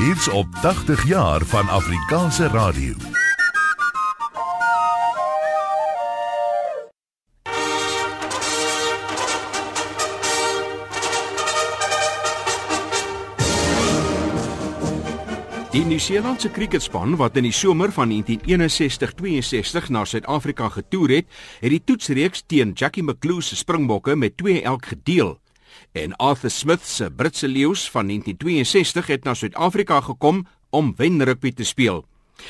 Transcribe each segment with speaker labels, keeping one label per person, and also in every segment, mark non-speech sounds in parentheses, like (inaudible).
Speaker 1: Hier's op 80 jaar van Afrikaanse radio.
Speaker 2: Die Nieu-Seelandse kriketspan wat in die somer van 1961-62 na Suid-Afrika getoer het, het die toetsreeks teen Jackie McClue se Springbokke met 2 elk gedeel. En Arthur Smith se Britse leeu's van 1962 het na Suid-Afrika gekom om wenrugby te speel.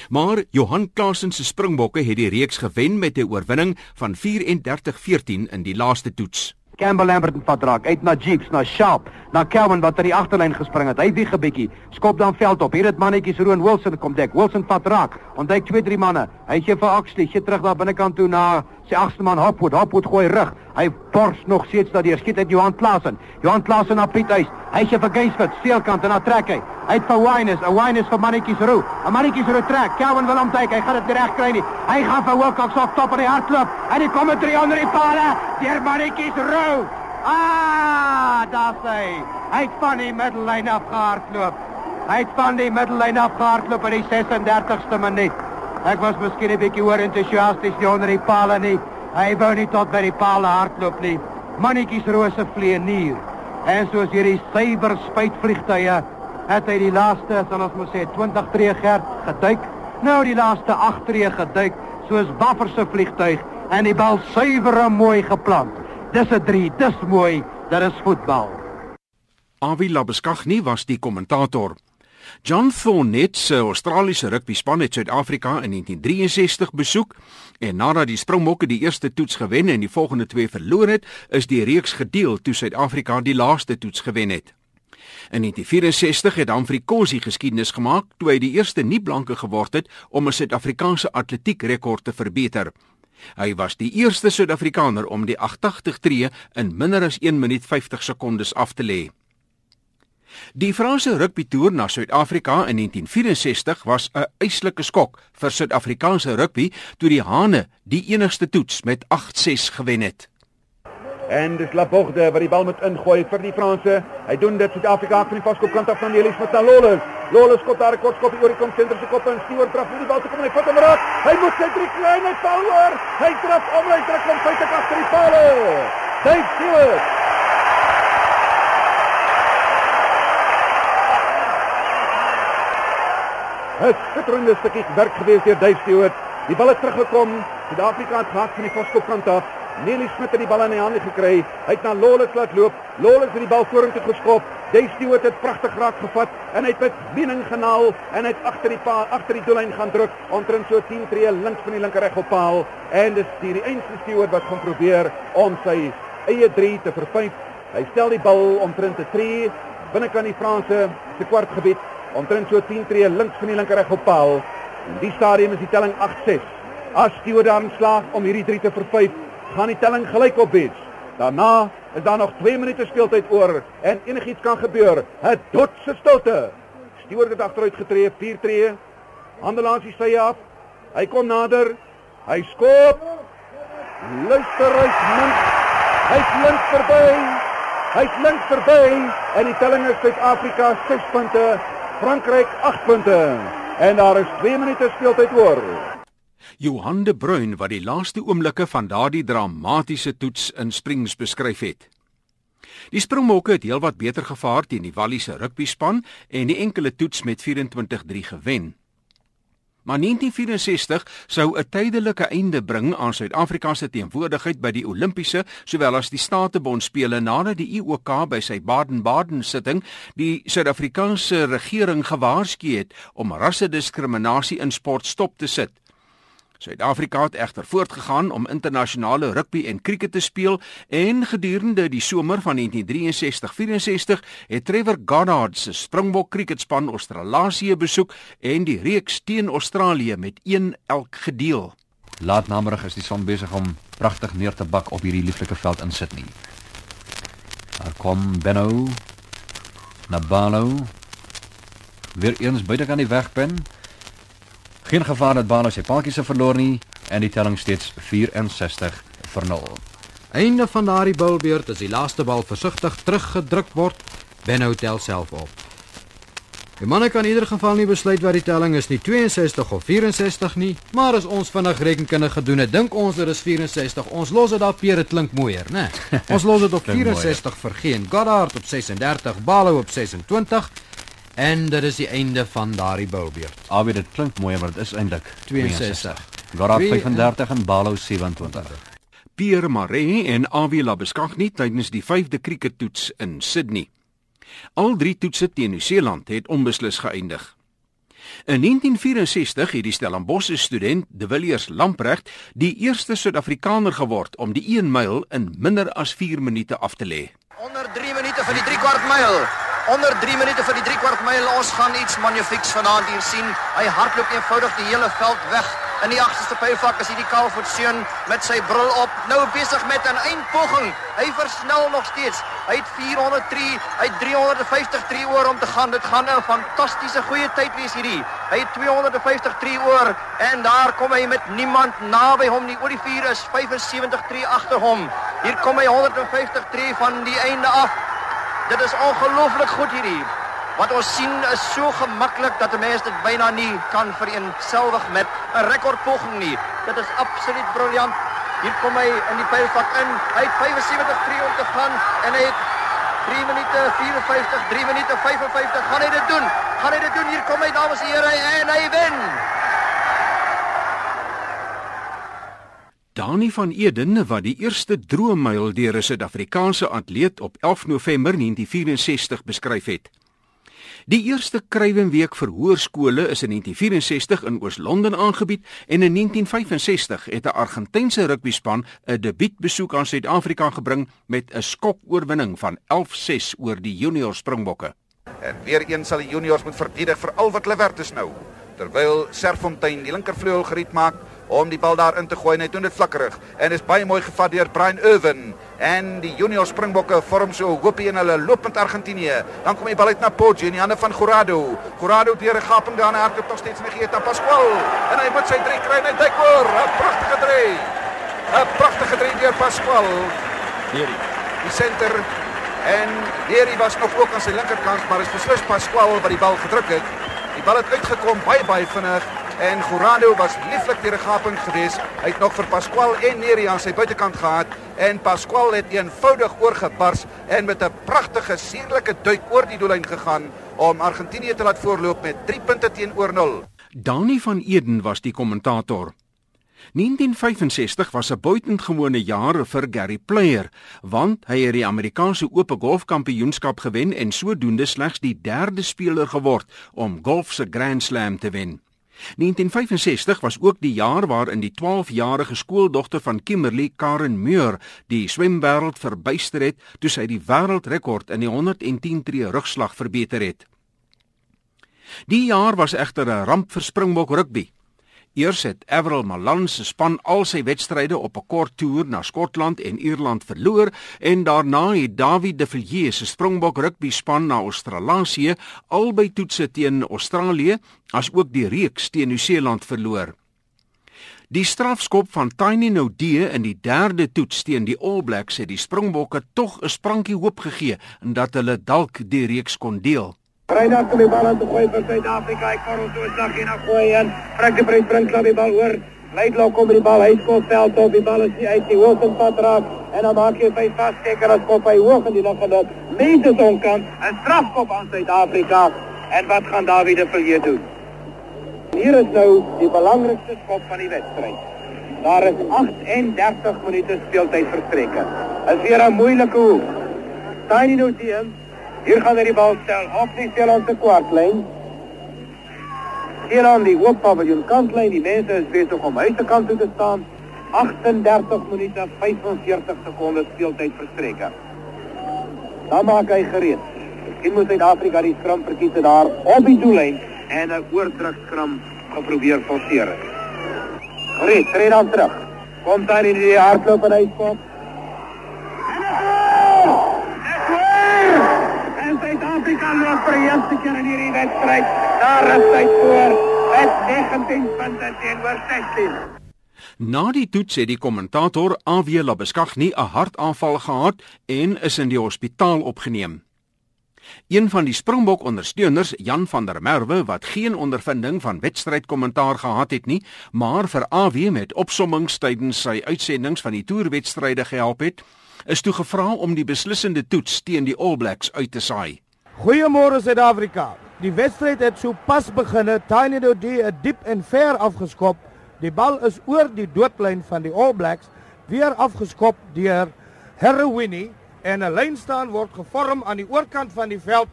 Speaker 2: Maar Johan Claassen se Springbokke het die reeks gewen met 'n oorwinning van 34-14 in die laaste toets.
Speaker 3: Campbell Lambert vat raak uit na Jeeps na Sharp na Kelvin wat aan die agterlyn gespring het. Hy wieg 'n bietjie. Skop dan veld op. Hier het mannetjies Roan Wilson kom dek. Wilson vat raak. Ontdek twee drie manne. Hy gee vir Axley, gee terug daar binnekant toe na sy agste man Hopwood. Hopwood gooi rug. Hy bors nog steeds dat die skiet uit Johan Klaasen. Johan Klaasen na Piet Huys. Hy gee vir Gainsford steelkant en dan trek hy. Hy het vir Wyness, 'n Wyness vir mannetjies Roo. 'n Mannetjies Roo trek. Kelvin wil hom kyk. Hy gaan dit nie reg kry nie. Hy gaan vir Wilcox op top in die hardloop. En die kom met 300 die palle. Deur mannetjies Roo. Ah, daar sê. Hy het van die middellyn af gehardloop. Hy het van die middellyn af gehardloop in die 36ste minuut. Ek was miskien 'n bietjie oor entoesiasties nie onder die palle nie. Hy wou nie tot by die palle hardloop nie. Mannetjies rose vleenier. En soos hierdie suiwer spuitvliegtuie het hy die laaste, sal ons moet sê, 20 tree gerd geduik. Nou die laaste 8 tree geduik soos Baffer se vliegtuig en die bal suiwer en mooi geplant. Dis 'n 3, dis mooi. Dit is voetbal.
Speaker 2: Avi Labeskagni was die kommentator. John Thornett se Australiese rugbyspan het Suid-Afrika in 1963 besoek en nadat die Springbokke die eerste toets gewen en die volgende twee verloor het, is die reeks gedeel toe Suid-Afrika die laaste toets gewen het. In 1964 het Humphrey Kossie geskiedenis gemaak toe hy die eerste nie-blanke geword het om 'n Suid-Afrikaanse atletiekrekord te verbeter. Hy was die eerste Suid-Afrikaner om die 88 tree in minder as 1 minuut 50 sekondes af te lê. Die Franse rugbytoer na Suid-Afrika in 1964 was 'n eislike skok vir Suid-Afrikaanse rugby toe die Hane die enigste toets met 8-6 gewen het.
Speaker 4: En dis Laborde wat die bal moet ingooi vir die Franse. Hy doen dit Suid-Afrika van die vaskop kant af van Elis met Lolos. Lolos skop daar kort skop oor die kom senter se kop en stuur draf die bal te kom en hy vat hom raak. Hy moet sy drie klein val oor. Hy trap om hy trek hom feite agter die paal. Dave Stewart. Het skitterende stukkie werk gewees deur Dave Stewart. Die bal het teruggekom. Suid-Afrika het gehad van die vaskop kant af. Nelly Smit het die bal in die hande gekry. Hy het na Lolles laat loop. Lolles het die bal vorentoe geskop. Dave Stewart het pragtig raak gevat en hy het met bediening genaal en hy het agter die paal agter die doellyn gaan druk omtrent so 10 tree links van die linker reg op paal en dis die die eenste Stewart wat gaan probeer om sy eie 3 te verfyn. Hy stel die bal omtrent 'n 3 binnekant die Franse se kwartgebied omtrent so 10 tree links van die linker reg op paal. In die stadium is die telling 8-6. As Stewart dan slaag om hierdie 3 te verfyn, gaan die telling gelyk op wees. Daarna is daar nog 2 minute speeltyd oor en enigiets kan gebeur. 'n Dotse stilte. Stewart het agteruit getree, 4 tree. Hande langs die sy af. Hy kom nader. Hy skop. Luister hy min. Hy's links verby. Hy's links verby en die telling is Suid-Afrika 6 punte, Frankryk 8 punte. En daar is 2 minute speeltyd oor.
Speaker 2: Johan de Bruin wat die laaste oomblikke van daardie dramatiese toets in Springs beskryf het. Die Springbokke het heelwat beter gevaar teen die Walliese rugbyspan en die enkele toets met 24-3 gewen. Maar 1964 sou 'n tydelike einde bring aan Suid-Afrika se teenwoordigheid by die Olimpiese sowel as die Statebond spele nadat die IOK by sy Baden-Baden sitting die Suid-Afrikaanse regering gewaarsku het om rassediskriminasie in sport stop te sit. Suid-Afrika het egter voortgegaan om internasionale rugby en krieket te speel en gedurende die somer van 1963-64 het Trevor Goddard se Springbok krieketspan Australië besoek en die reeks teen Australië met 1 elk gedeel.
Speaker 5: Laatnamiddag is die son besig om pragtig neer te bak op hierdie lieflike veld in Sydney. Daar kom Benno Nabalo weer eens buite aan die wegpen Geen gevaar dat Balo sy paadjie se verloor nie en die telling steeds 64 vir 0.
Speaker 6: Einde van daardie bilbeurt as die laaste bal versigtig teruggedruk word, Benno tel self op. Die manne kan in ieder geval nie besluit wat die telling is nie, 62 of 64 nie, maar as ons vinnig rekenkunde gedoen het, dink ons dit is 64. Ons los dit daar Pierre, dit klink mooier, né? (laughs) Ons los dit op
Speaker 5: Klink mooier.
Speaker 6: 64 vir Geen Goddard op 36, Balo op 26 en dit is die einde van daardie boubeurt.
Speaker 5: Albei dit klink mooi, maar dit is eintlik
Speaker 6: 62.
Speaker 5: Goddard
Speaker 6: Twee-
Speaker 5: 35 en Balo 27.
Speaker 2: Pierre Maree en Awie Labeskagni tydens die 5de kriekettoets in Sydney. Al drie toetse teen Nieu-Seeland het onbeslis geëindig. In 1964 het die Stellenbosch student De Villiers Lamprecht die eerste Suid-Afrikaner geword om die 1 myl in minder as 4 minute af te lê.
Speaker 7: Onder 3 minute vir die 3 kwart myl. Onder 3 minute vir die 3 kwart myl. Ons gaan iets magnifieks vanaand hier sien. Hy hardloop eenvoudig die hele veld weg. In die agterste pylvak is hierdie Kalfoot seun met sy bril op, nou besig met 'n eindpoging. Hy versnel nog steeds. Hy het 403, hy het 353 oor om te gaan. Dit gaan 'n fantastiese goeie tyd wees hierdie. Hy het 253 oor en daar kom hy met niemand naby hom nie. Oor die vuur is 75 agter hom. Hier kom hy 150 van die einde af. Dit is ongelooflik goed hierdie. Wat ons sien is so gemaklik dat 'n mens dit byna nie kan vereenselwig met 'n rekordpoging nie. Dit is absoluut briljant. Hier kom hy in die pylvak in. Hy het 75 om te gaan en hy het 3 minute 54, 3 minute 55. Gaan hy dit doen? Gaan hy dit doen? Hier kom hy dames en here en hy wen.
Speaker 2: Dani van Eden wat die eerste droommyl deur 'n Suid-Afrikaanse atleet op 11 November 1964 beskryf het. Die eerste Kruiwenweek vir hoërskole is in 1964 in Oos-London aangebied en in 1965 het 'n Argentynse rugbyspan 'n debuutbesoek aan Suid-Afrika gebring met 'n skokoorwinning van 11-6 oor die junior Springbokke.
Speaker 8: En weer eens sal die juniors moet verdedig vir al wat hulle werd is nou. Terwyl Serfontein die linkervleuel gereed maak om die bal daarin te gooi en hy doen dit vlakkerig en is baie mooi gevat deur Brian Irwin en die junior Springbokke vorm so 'n hoopie in hulle lopend Argentinië. Dan kom die bal uit na Poggio in die hande van Gorado. Gorado deur 'n gaping daar en hy hardloop nog steeds met Gieta Pascual en hy moet sy drie kry en hy duik oor. 'n Pragtige drie. 'n Pragtige drie deur Pascual.
Speaker 5: Hierdie.
Speaker 8: die senter en Leary was nog ook aan sy linkerkant maar is beslis Pascual wat die bal gedruk het. Die bal het uitgekom baie baie vinnig en Gorado was lieflik deur 'n gaping gewees. Hy het nog vir Pascual en Leary aan sy buitekant gehad en Pascual het eenvoudig oorgebars en met 'n pragtige suurlike duik oor die doellyn gegaan om Argentinië te laat voorloop met 3 punte teenoor 0.
Speaker 2: Dani van Eden was die kommentator. 1965 was 'n buitengewone jaar vir Gary Player, want hy het die Amerikaanse Ope Golfkampioenskap gewen en sodoende slegs die derde speler geword om golf se Grand Slam te wen. 1965 was ook die jaar waarin die 12-jarige skooldogter van Kimberley, Karen Muir, die swemwêreld verbuister het toe sy die wêreldrekord in die 110 tree rugslag verbeter het. Die jaar was egter 'n ramp vir Springbok rugby. Eers het Avril Malan se span al sy wedstryde op 'n kort toer na Skotland en Ierland verloor en daarna het David de Villiers se Springbok rugby span na Australië albei toetse teen Australië asook die reeks teen Nieu-Seeland verloor. Die strafskop van Tiny Nodee in die derde toets teen die All Blacks het die Springbokke tog 'n sprankie hoop gegee en dat hulle dalk die reeks kon deel.
Speaker 9: Vrydag kom die bal aan te gooi vir Suid-Afrika. Hy korrel so 'n slag en dan gooi en Frank de Bruin bring klaar die bal oor. Leidlaw kom die bal, hy skop veld op, die bal is nie uit nie. Wilson vat raak en dan maak hy sy vassteker as kop hy hoog in die lug gedop. Mense onkant, 'n strafkop aan Suid-Afrika. En wat gaan David de Villiers doen? Hier is nou die belangrikste skop van die wedstryd. Daar is 38 minute speeltyd verstreke. Is weer 'n moeilike hoek. Tiny Nodee Hier gaan hy die bal stel op die Seeland se kwartlyn. Aan die hoofpaviljoen kantlyn, die mense is besig om huis te kant toe te staan. 38 minute 45 sekondes speeltyd verstreke. Dan maak hy gereed. Miskien moet Suid-Afrika die skram verkies het daar op die doellyn en 'n oordruk skram geprobeer forceer. Gereed, tree dan terug. Kom daar in die hardloop en hy skop. En Loop vir die eerste keer in hierdie wedstryd na rustyd voor met 19 punte teenoor 16.
Speaker 2: Na die toets het die kommentator AW Labeskagni 'n hartaanval gehad en is in die hospitaal opgeneem. Een van die Springbok ondersteuners, Jan van der Merwe, wat geen ondervinding van wedstrydkommentaar gehad het nie, maar vir AW met opsommings tydens sy uitsendings van die toerwedstryde gehelp het, is toe gevra om die beslissende toets teen die All Blacks uit te saai.
Speaker 10: Goeiemôre Suid-Afrika. Die wedstryd het sopas begin. Tiny Dodie het diep en ver afgeskop. Die bal is oor die doodlyn van die All Blacks, weer afgeskop deur Herwini en 'n lyn staan word gevorm aan die oorkant van die veld,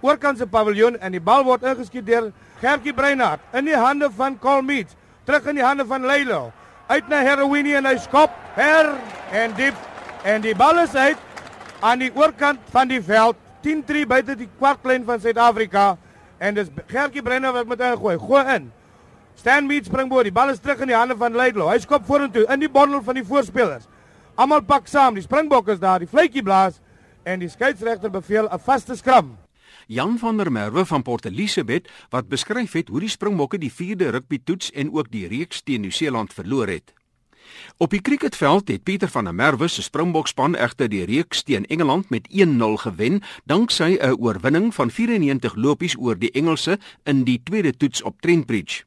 Speaker 10: oorkant se paviljoen en die bal word ingeskiet deur Gertjie Breinhardt in die hande van Colmeet, terug in die hande van Leilo. Uit na Herwini en hy skop her en diep en die bal is uit aan die oorkant van die veld 10-3 buite die kwartlyn van Suid-Afrika en dis Gertjie Brenner wat met ingooi. Gooi in. Stan Mead spring bo, die bal is terug in die hande van Leidlo. Hy skop vorentoe in die bondel van die voorspelers. Almal pak saam, die Springbok is daar, die vletjie blaas en die skeieregter beveel 'n vaste skram.
Speaker 2: Jan van der Merwe van Port Elizabeth wat beskryf het hoe die Springbokke die 4de rugby toets en ook die reeks teen Nieu-Seeland verloor het. Op die cricketveld het Pieter van der Merwe se Springbokspan egter die reeks teen Engeland met 1-0 gewen danksy 'n oorwinning van 94 lopies oor die Engelse in die tweede toets op Trent Bridge.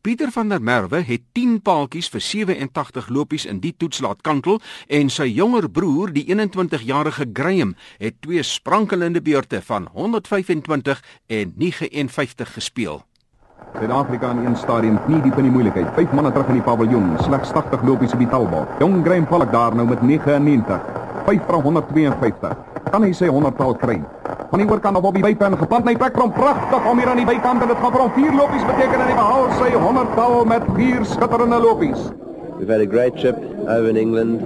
Speaker 2: Pieter van der Merwe het 10 paaltjies vir 87 lopies in die toets laat kantel en sy jonger broer, die 21-jarige Graham, het twee sprankelende beurte van 125 en 59 gespeel.
Speaker 11: Suid-Afrika in een stadium knie diep in die moeilikheid. Vyf manne terug in die paviljoen, slegs 80 lopies op die talbal. Jong Graham Pollock daar nou met 99. 5 van 152. Kan hy sy 100 tal kry? Van die oorkant op Bobby Bypen geplant my plek van pragtig om hier aan die bykant en dit gaan vir hom vier lopies beteken en hy behaal sy 100 tal met vier skitterende lopies.
Speaker 12: We've had a great trip over in England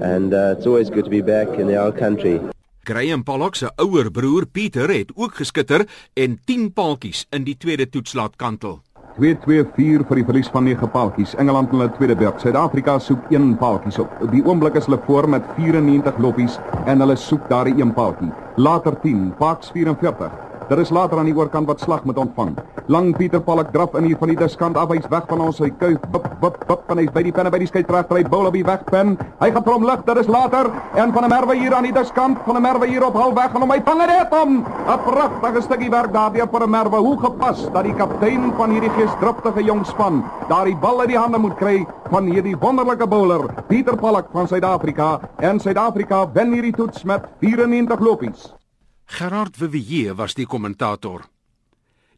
Speaker 12: and uh, it's always good to be back in old country.
Speaker 2: Graham Pollock se ouer broer Pieter het ook geskitter en 10 paaltjies in die tweede toets laat kantel.
Speaker 11: 2-2-4 vir die verlies van 9 paaltjies. Engeland in hulle tweede beurt. Suid-Afrika soek 1 paaltjies op. Op die oomblik is hulle voor met 94 lopies en hulle soek daardie 1 paaltjie. Later 10, Parks 44. Daar is later aan die oorkant wat slag moet ontvang. Lang Pieter Pollock draf in hier van die diskant af, hy's weg van ons, hy kuif, bip bip bip en hy's by die penne by die skeieregter, hy bou op die wegpen. Hy gaan vir hom lig, daar is later en van 'n merwe hier aan die diskant, van 'n merwe hier op halfweg en hom hy vang net hom. 'n Pragtige stukkie werk daardie vir 'n merwe. Hoe gepas dat die kaptein van hierdie geesdriftige jong span daardie bal uit die hande moet kry van hierdie wonderlike bowler, Pieter Pollock van Suid-Afrika en Suid-Afrika wen hierdie toets met 94 lopies.
Speaker 2: Gerard Vivier was die kommentator.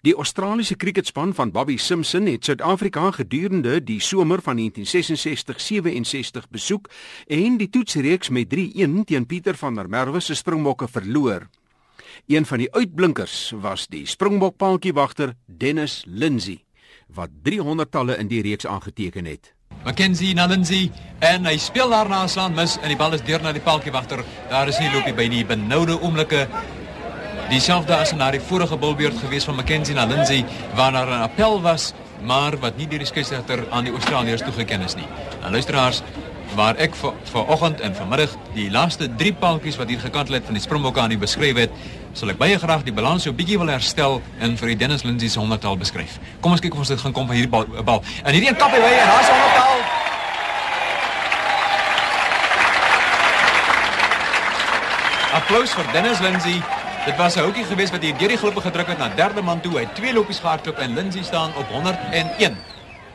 Speaker 2: Die Australiese kriketspan van Bobby Simpson het Suid-Afrika gedurende die somer van 1966-67 besoek en die toetsreeks met 3-1 teen Pieter van der Merwe se Springbokke verloor. Een van die uitblinkers was die Springbokpaadjie-wagter Dennis Lindsay wat 300 talle in die reeks aangeteken het.
Speaker 13: Mackenzie na Lindsay en hy speel daarna slaan mis en die bal is deur na die paaltjiewagter. Daar is nie loopie by nie benoude oomblikke. Dieselfde as na die vorige bilbeurt gewees van Mackenzie na Lindsay waarna 'n appel was, maar wat nie deur die skeieregter aan die Australiërs toegeken is nie. Nou luisteraars, waar ek vir vanoggend en vanmiddag die laaste 3 paaltjies wat hier gekantel het van die Springbokke aan die beskryf het, sal ek baie graag die balans 'n bietjie wil herstel en vir die Dennis Lindsay se 100-tal beskryf. Kom ons kyk of ons dit gaan kom van hierdie bal. bal. En hierdie een kap hy en daar's 'n 100-tal. Applaus vir Dennis Lindsay. Dit was 'n houtjie geweest wat hier deur die glippe gedruk het na derde man toe. Hy het twee lopies gehardloop en Lindsay staan op 101.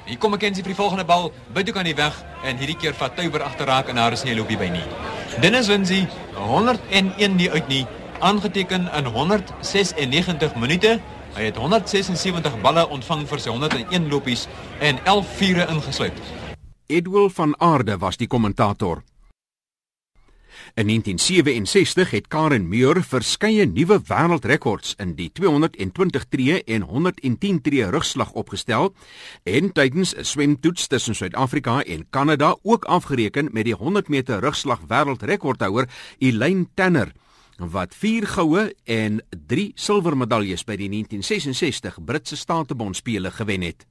Speaker 13: Hier kom Mackenzie vir die volgende bal. Byt ook aan die weg en hierdie keer vat Tuiber agterraak en daar is nie 'n lopie by nie. Dennis Lindsay 101 nie uit nie aangeteken in 196 minute. Hy het 176 balle ontvang vir sy 101 lopies en 11 vure ingesluit.
Speaker 2: Edwil van Aarde was die kommentator. In 1967 het Karen Muir verskeie nuwe wêreldrekords in die 220 tree en 110 tree rugslag opgestel en tydens 'n swemtoets tussen Suid-Afrika en Kanada ook afgereken met die 100 meter rugslag wêreldrekordhouer Elaine Tanner wat 4 goue en 3 silwer medaljes by die 1966 Britse Statebondspele gewen het.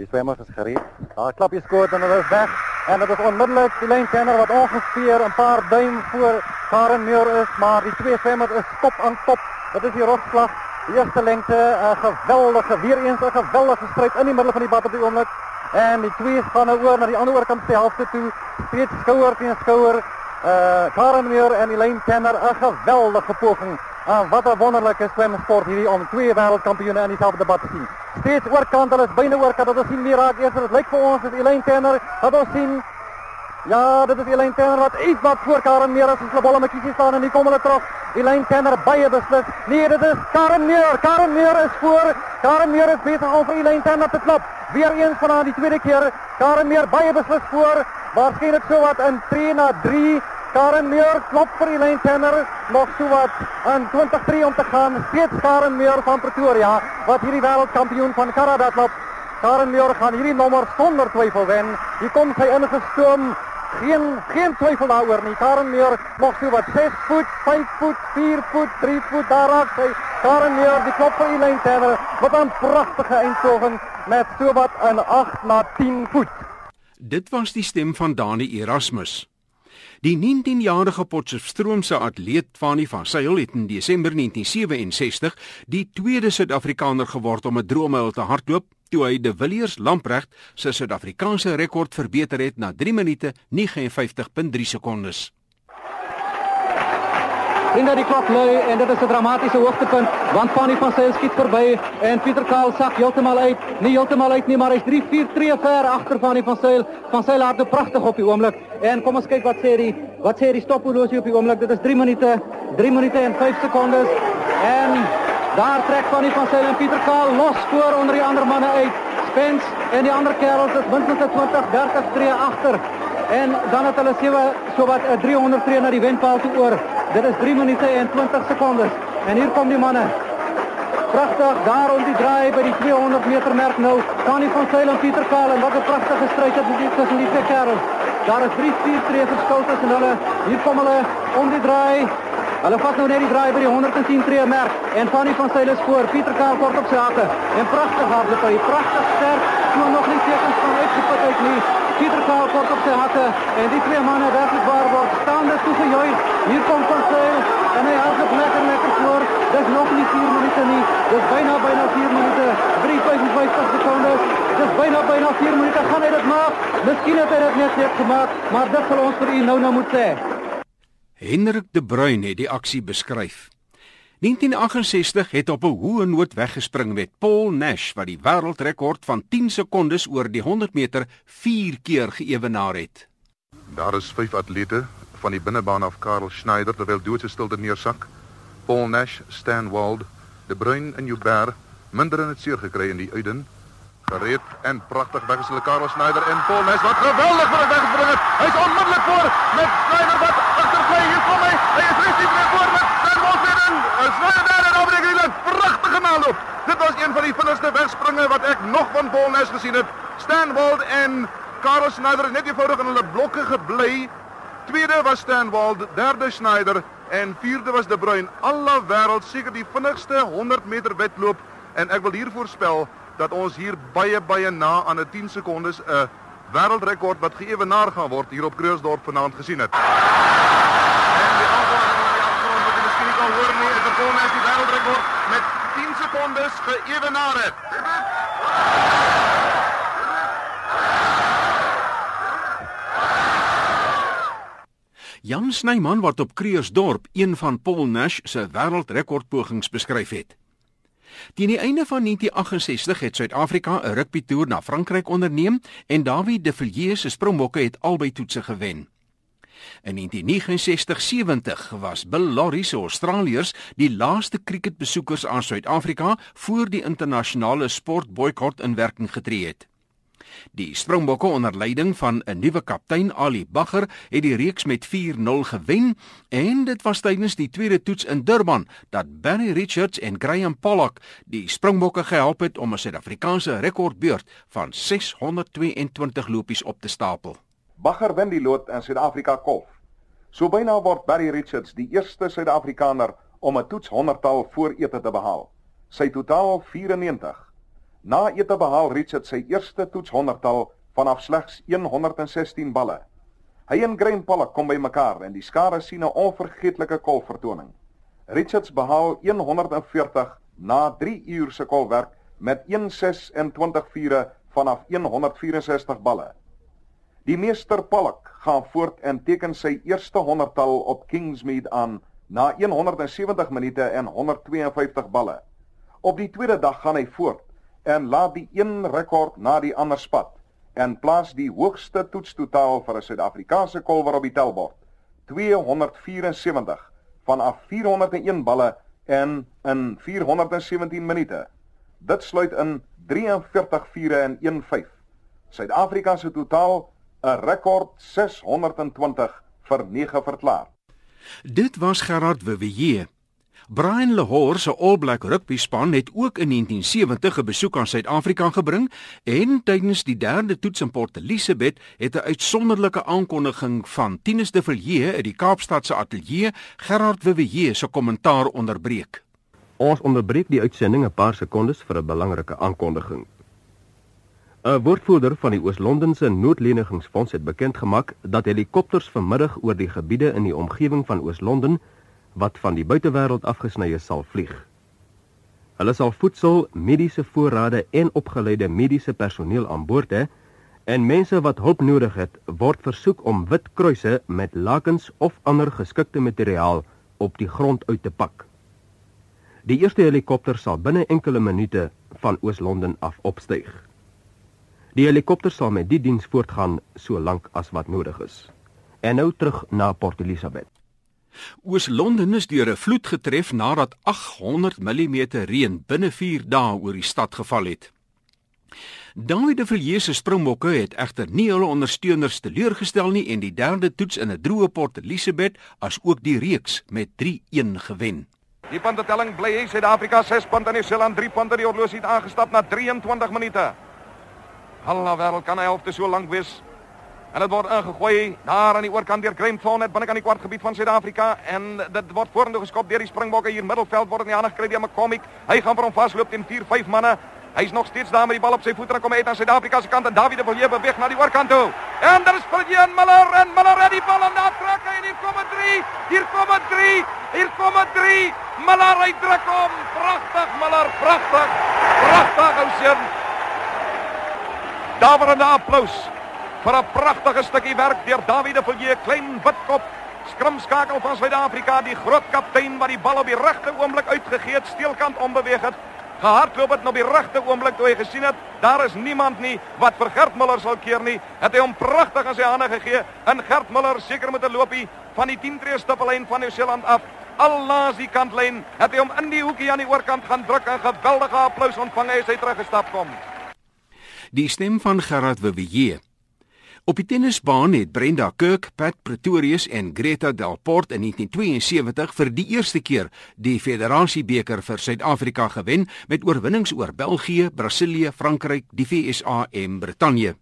Speaker 14: Die swemmers is gereed. Daar klap jy skoot en hulle is weg. En dit is onmiddellik die lynkenner wat ongeveer 'n paar duim voor Karen Muir is, maar die twee swemmers is top aan top. Dit is die rotslag. Die eerste lengte, 'n geweldige weer eens 'n geweldige stryd in die middel van die bad op die oomblik. En die twee gaan nou oor na die ander oorkant se helfte toe. Steeds skouer teen skouer. Uh Karen Muir en Elaine Kenner 'n geweldige poging En wat 'n wonderlike swemsport hierdie om twee wêreldkampioene in dieselfde debat te sien. Steeds oorkant, hulle is byna oorkant. Dat ons sien wie raak eers. Dit lyk vir ons dat Elaine Turner, dat ons sien Ja, dit is Elaine Turner wat iets wat voor Karen Meer as hulle bolle met kiesie staan en hier kom hulle terug. Elaine Turner baie beslis. Nee, dit is Karen Meer. Karen Meer is voor. Karen Meer is besig om vir Elaine Turner te klap. Weer eens van haar die tweede keer. Karen Meer baie beslis voor. Waarskynlik so wat in 3 na 3. Karen Meer klop vir Elaine Turner nog so wat in 23 om te gaan. Steeds Karen Meer van Pretoria wat hierdie wêreldkampioen van Karada klop. Karen Meer gaan hierdie nommer sonder twyfel wen. Hier kom sy ingestoom. Geen geen twyfel daaroor nie. Karen Meer nog so wat 6 voet, 5 voet, 4 voet, 3 voet daar raak sy. Karen Meer die klop vir Elaine Turner wat 'n pragtige eindpoging met so wat 'n 8 na 10 voet.
Speaker 2: Dit was die stem van Dani Erasmus. Die 19-jarige Potchefstroomse atleet Fanie van Sail het in Desember 1967 die tweede Suid-Afrikaner geword om 'n droommyl te hardloop toe hy De Villiers Lamprecht se Suid-Afrikaanse rekord verbeter het na 3 minute 59.3 sekondes.
Speaker 15: Vriende, die klok lui en dit is 'n dramatiese hoogtepunt want Fanny van Sail skiet verby en Pieter Kaal sak heeltemal uit. Nie heeltemal uit nie, maar hy's 3-4 tree ver agter Fanny van Sail. Van Sail hardloop pragtig op die oomblik. En kom ons kyk wat sê die wat sê die stophorlosie op die oomblik. Dit is 3 minute, 3 minute en 5 sekondes. En daar trek Fanny van Sail en Pieter Kaal los voor onder die ander manne uit. Spence en die ander kerels is minstens 20, 30 tree agter. En dan het hulle sewe so wat 'n 300 tree na die wenpaal toe oor. Dit is 3 minute en 20 sekondes. En hier kom die manne. Pragtig daar om die draai by die 200 meter merk nou. Fanny van Sail en Pieter Kaal en wat 'n pragtige stryd het dit tussen die twee kerels. Daar is 3 4 tree verskil tussen hulle. Hier kom hulle om die draai. Hulle vat nou net die draai by die 110 tree merk en Fanny van Sail is voor. Pieter Kaal kort op sy hakke. En pragtig hardloop hy. Pragtig sterk. So nog nie tekens van uitgeput uit nie. Pieter Kaal kort op sy hakke en die twee manne werklik waar word staande toe gejuich. Hier kom van Sail en hy hardloop lekker lekker voor. Dis nog nie 4 minute nie. Dis byna byna 4 minute. 3:55 sekondes. Dis byna byna 4 minute. Gaan hy dit maak? Miskien het hy dit net net gemaak, maar dit sal ons vir u nou nou moet sê.
Speaker 2: Hendrik de Bruin het die aksie beskryf. 1968 het op 'n hoë noot weggespring met Paul Nash wat die wêreldrekord van 10 sekondes oor die 100 meter 4 keer geëwenaar het.
Speaker 16: Daar is vyf atlete van die binnebaan af Karel Schneider terwyl doodse stilte neersak. Paul Nash, Stan Wald, De Bruin en Joubert minder in het seer gekry in die uiden. Gereed en pragtig weggestel Karel Schneider en Paul Nash wat geweldig vir weggespring het. Hy's onmiddellik voor met Schneider wat agterbly. Hier kom hy. Hy is weer voor met En naloop. Dit was een van die vinnigste wegspringe wat ek nog van Paul Nash gesien het. Stan Wald en Karel Schneider het net eenvoudig in hulle blokke gebly. Tweede was Stan Wald, derde Schneider en vierde was De Bruin. Alle wêreld seker die vinnigste 100 meter wedloop en ek wil hier voorspel dat ons hier baie baie na aan 'n 10 sekondes 'n wêreldrekord wat geëwenaar gaan word hier op Kreeusdorp vanaand gesien het. Nie, is die wêreldrekord met 10 sekondes geëwenaar het.
Speaker 2: Jan Snyman wat op Kreeusdorp een van Paul Nash se wêreldrekordpogings beskryf het. Teen die einde van 1968 het Suid-Afrika 'n rugbytoer na Frankryk onderneem en Dawie de Villiers se Springbokke het albei toetse gewen. In 1969-70 was Bill Lawrie se Australiërs die laaste cricketbesoekers aan Suid-Afrika voor die internasionale sportboikot in werking getree het. Die Springbokke onder leiding van 'n nuwe kaptein Ali Bagger het die reeks met 4-0 gewen en dit was tydens die tweede toets in Durban dat Barry Richards en Graham Pollock die Springbokke gehelp het om 'n Suid-Afrikaanse rekordbeurt van 622 lopies op te stapel.
Speaker 11: Bagger wen die lood in Suid-Afrika golf. So byna word Barry Richards die eerste Suid-Afrikaner om 'n toets 100-tal voor ete te behaal. Sy totaal 94 Na ete behaal Richard sy eerste toets 100-tal vanaf slegs 116 balle. Hy en Graham Pollock kom bymekaar en die skare sien 'n onvergeetlike kolvertoning. Richards behaal 140 na 3 uur se kolwerk met 126 vure vanaf 164 balle. Die meester Pollock gaan voort en teken sy eerste 100-tal op Kingsmead aan na 170 minute en 152 balle. Op die tweede dag gaan hy voort en laat die een rekord na die ander spat en plaas die hoogste toetstotaal vir 'n Suid-Afrikaanse kolwer op die tellbord. 274 vanaf 401 balle en in 417 minute. Dit sluit in 43 vure en 1/5. Suid-Afrika se totaal 'n rekord 620 vir 9 verklaar.
Speaker 2: Dit was Gerard Wewee. Brian Lahore se All Black rugby span het ook in 1970 'n besoek aan Suid-Afrika gebring en tydens die derde toets in Port Elizabeth het 'n uitsonderlike aankondiging van Tinus de Villiers uit die Kaapstad se ateljee Gerard Wewee se kommentaar onderbreek.
Speaker 17: Ons onderbreek die uitsending 'n paar sekondes vir 'n belangrike aankondiging. 'n Woordvoerder van die Oos-Londense Noodlenigingsfonds het bekend gemaak dat helikopters vanmiddag oor die gebiede in die omgewing van Oos-London wat van die buitewêreld afgesny is sal vlieg. Hulle sal voedsel, mediese voorrade en opgeleide mediese personeel aan boord hê en mense wat hulp nodig het, word versoek om wit kruise met lakens of ander geskikte materiaal op die grond uit te pak. Die eerste helikopter sal binne enkele minute van Oos-London af opstyg. Die helikopter sal met die diens voortgaan so lank as wat nodig is. En nou terug na Port Elizabeth.
Speaker 2: Oos-London is deur 'n vloed getref nadat 800 mm reën binne 4 dae oor die stad geval het. David de Villiers se Springbokke het egter nie hulle ondersteuners teleurgestel nie en die derde toets in 'n droë Port Elizabeth as ook die reeks met 3-1 gewen.
Speaker 18: Die puntetelling bly hy Suid-Afrika 6 punte en Nieu-Seeland 3 punte die horlosie het aangestap na 23 minute. Hallo wêreld kan 'n helfte so lank wees. En dit word ingegooi daar aan die oorkant deur Grimthorne net binne aan die kwartgebied van Suid-Afrika en dit word vorentoe geskop deur die Springbokke hier middelveld word in die hande gekry deur McCormick. Hy gaan vir hom vasloop teen 4-5 manne. Hy's nog steeds daar met die bal op sy voete en kom uit aan Suid-Afrika se kant en David de Villiers beweeg na die oorkant toe. En daar is Villiers Miller en Miller het die bal en daar trek hy en hier kom 'n 3. Hier kom 'n 3. Hier kom 'n 3. Miller hy druk hom. Pragtig Miller, pragtig. Pragtig ou seun. 'n applous vir 'n pragtige stukkie werk deur David de Villiers, klein witkop skrimskakel van Suid-Afrika, die groot kaptein wat die bal op die regte oomblik uitgegee het, steelkant onbeweeg het gehardloop het op die regte oomblik toe hy gesien het daar is niemand nie wat vir Gert Muller sal keer nie het hy hom pragtig in sy hande gegee en Gert Muller seker met 'n loopie van die 10 tree stippellyn van Nieu-Seeland af al langs die kantlyn het hy hom in die hoekie aan die oorkant gaan druk en geweldige applous ontvang hy as hy teruggestap kom
Speaker 2: die stem van Gerard Wewee Op die tennisbaan het Brenda Kirk, Pat Pretorius en Greta Delport in 1972 vir die eerste keer die Federasiebeker vir Suid-Afrika gewen met oorwinnings oor België, Brasilië, Frankryk, die VSA en Brittanje.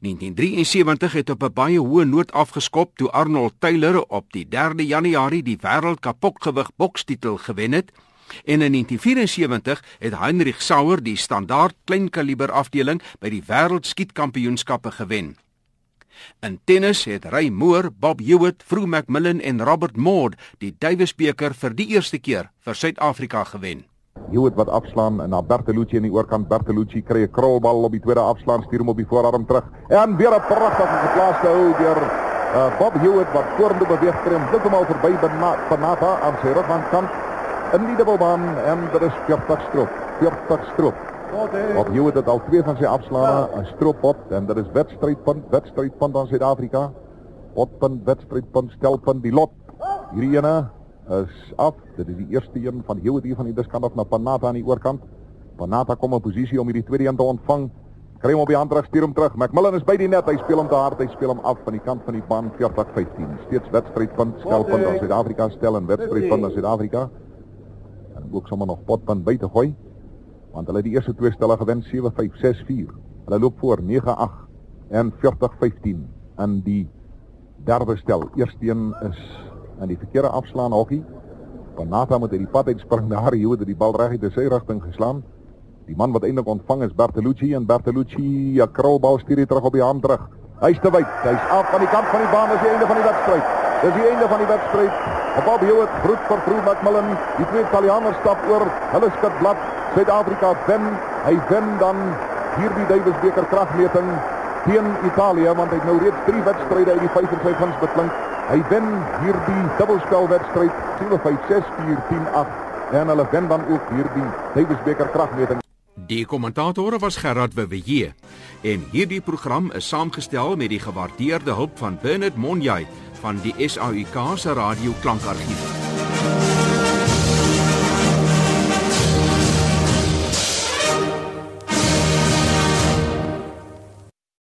Speaker 2: 1973 het op 'n baie hoë noot afgeskop toe Arnold Taylor op die 3de Januarie die wêreldkapokgewig bokstitel gewen het En in 1974 het Heinrich Sauer die standaard kleinkaliber afdeling by die wêreldskietkampioenskappe gewen. In tennis het Ray Moore, Bob Hewitt, Fru McMillan en Robert Moore die Davis beker vir die eerste keer vir Suid-Afrika gewen.
Speaker 11: Hewitt wat afslaan en na Bertolucci in die oorkant Bertolucci kry 'n krolbal op die tweede afslaan stuur hom op die voorarm terug en weer 'n pragtige geplaaste hou deur uh, Bob Hewitt wat vorentoe beweeg kry om heeltemal verby Benata aan sy rugkant in die dubbelbaan en dit is 40 stroop. 40 stroop. Op Hewitt het al twee van sy afslae 'n stroop op en dit is wedstrydpunt, wedstrydpunt aan Suid-Afrika. Potpunt, wedstrydpunt, stelpunt, die lot. Hierdie ene is af. Dit is die eerste een van Hewitt hier van die diskant af na Panata aan die oorkant. Panata kom in posisie om hierdie tweede een te ontvang. Kry hom op die hand terug, stuur hom terug. McMillan is by die net. Hy speel hom te hard. Hy speel hom af van die kant van die baan 40-15. Steeds wedstrydpunt, stelpunt aan Suid-Afrika stel en wedstrydpunt aan Suid-Afrika ook sommer nog potpunt by te gooi. Want hulle het die eerste twee stelle gewen 7-5, 6-4. Hulle loop voor 9-8 en 40-15 in die derde stel. Eerste een is in die verkeerde afslaan hokkie. Panata moet uit die pad uitspring daar, hy het die bal reg uit sy rigting geslaan. Die man wat eintlik ontvang is Bertolucci en Bertolucci 'n krolbal stuur hy terug op die hand terug. Hy's te wyd. Hy's af van die kant van die baan, dis die einde van die wedstryd. Dis die einde van die wedstryd. Op Abiot groet vir Drew McMillan. Die twee Italianers stap oor. Hulle skud blad. Suid-Afrika wen. Hy wen dan hierdie Davis beker kragmeting teen Italië want hy het nou reeds 3 wedstryde uit die 5 in sy guns beklink. Hy wen hierdie dubbelspelwedstryd 7-5-6-4-10-8 en hulle wen dan ook hierdie Davis beker kragmeting.
Speaker 2: Die kommentatore was Gerard Wewe en hierdie program is saamgestel met die gewaardeerde hulp van Bernard Monjay van die SAUK se radio klankargief.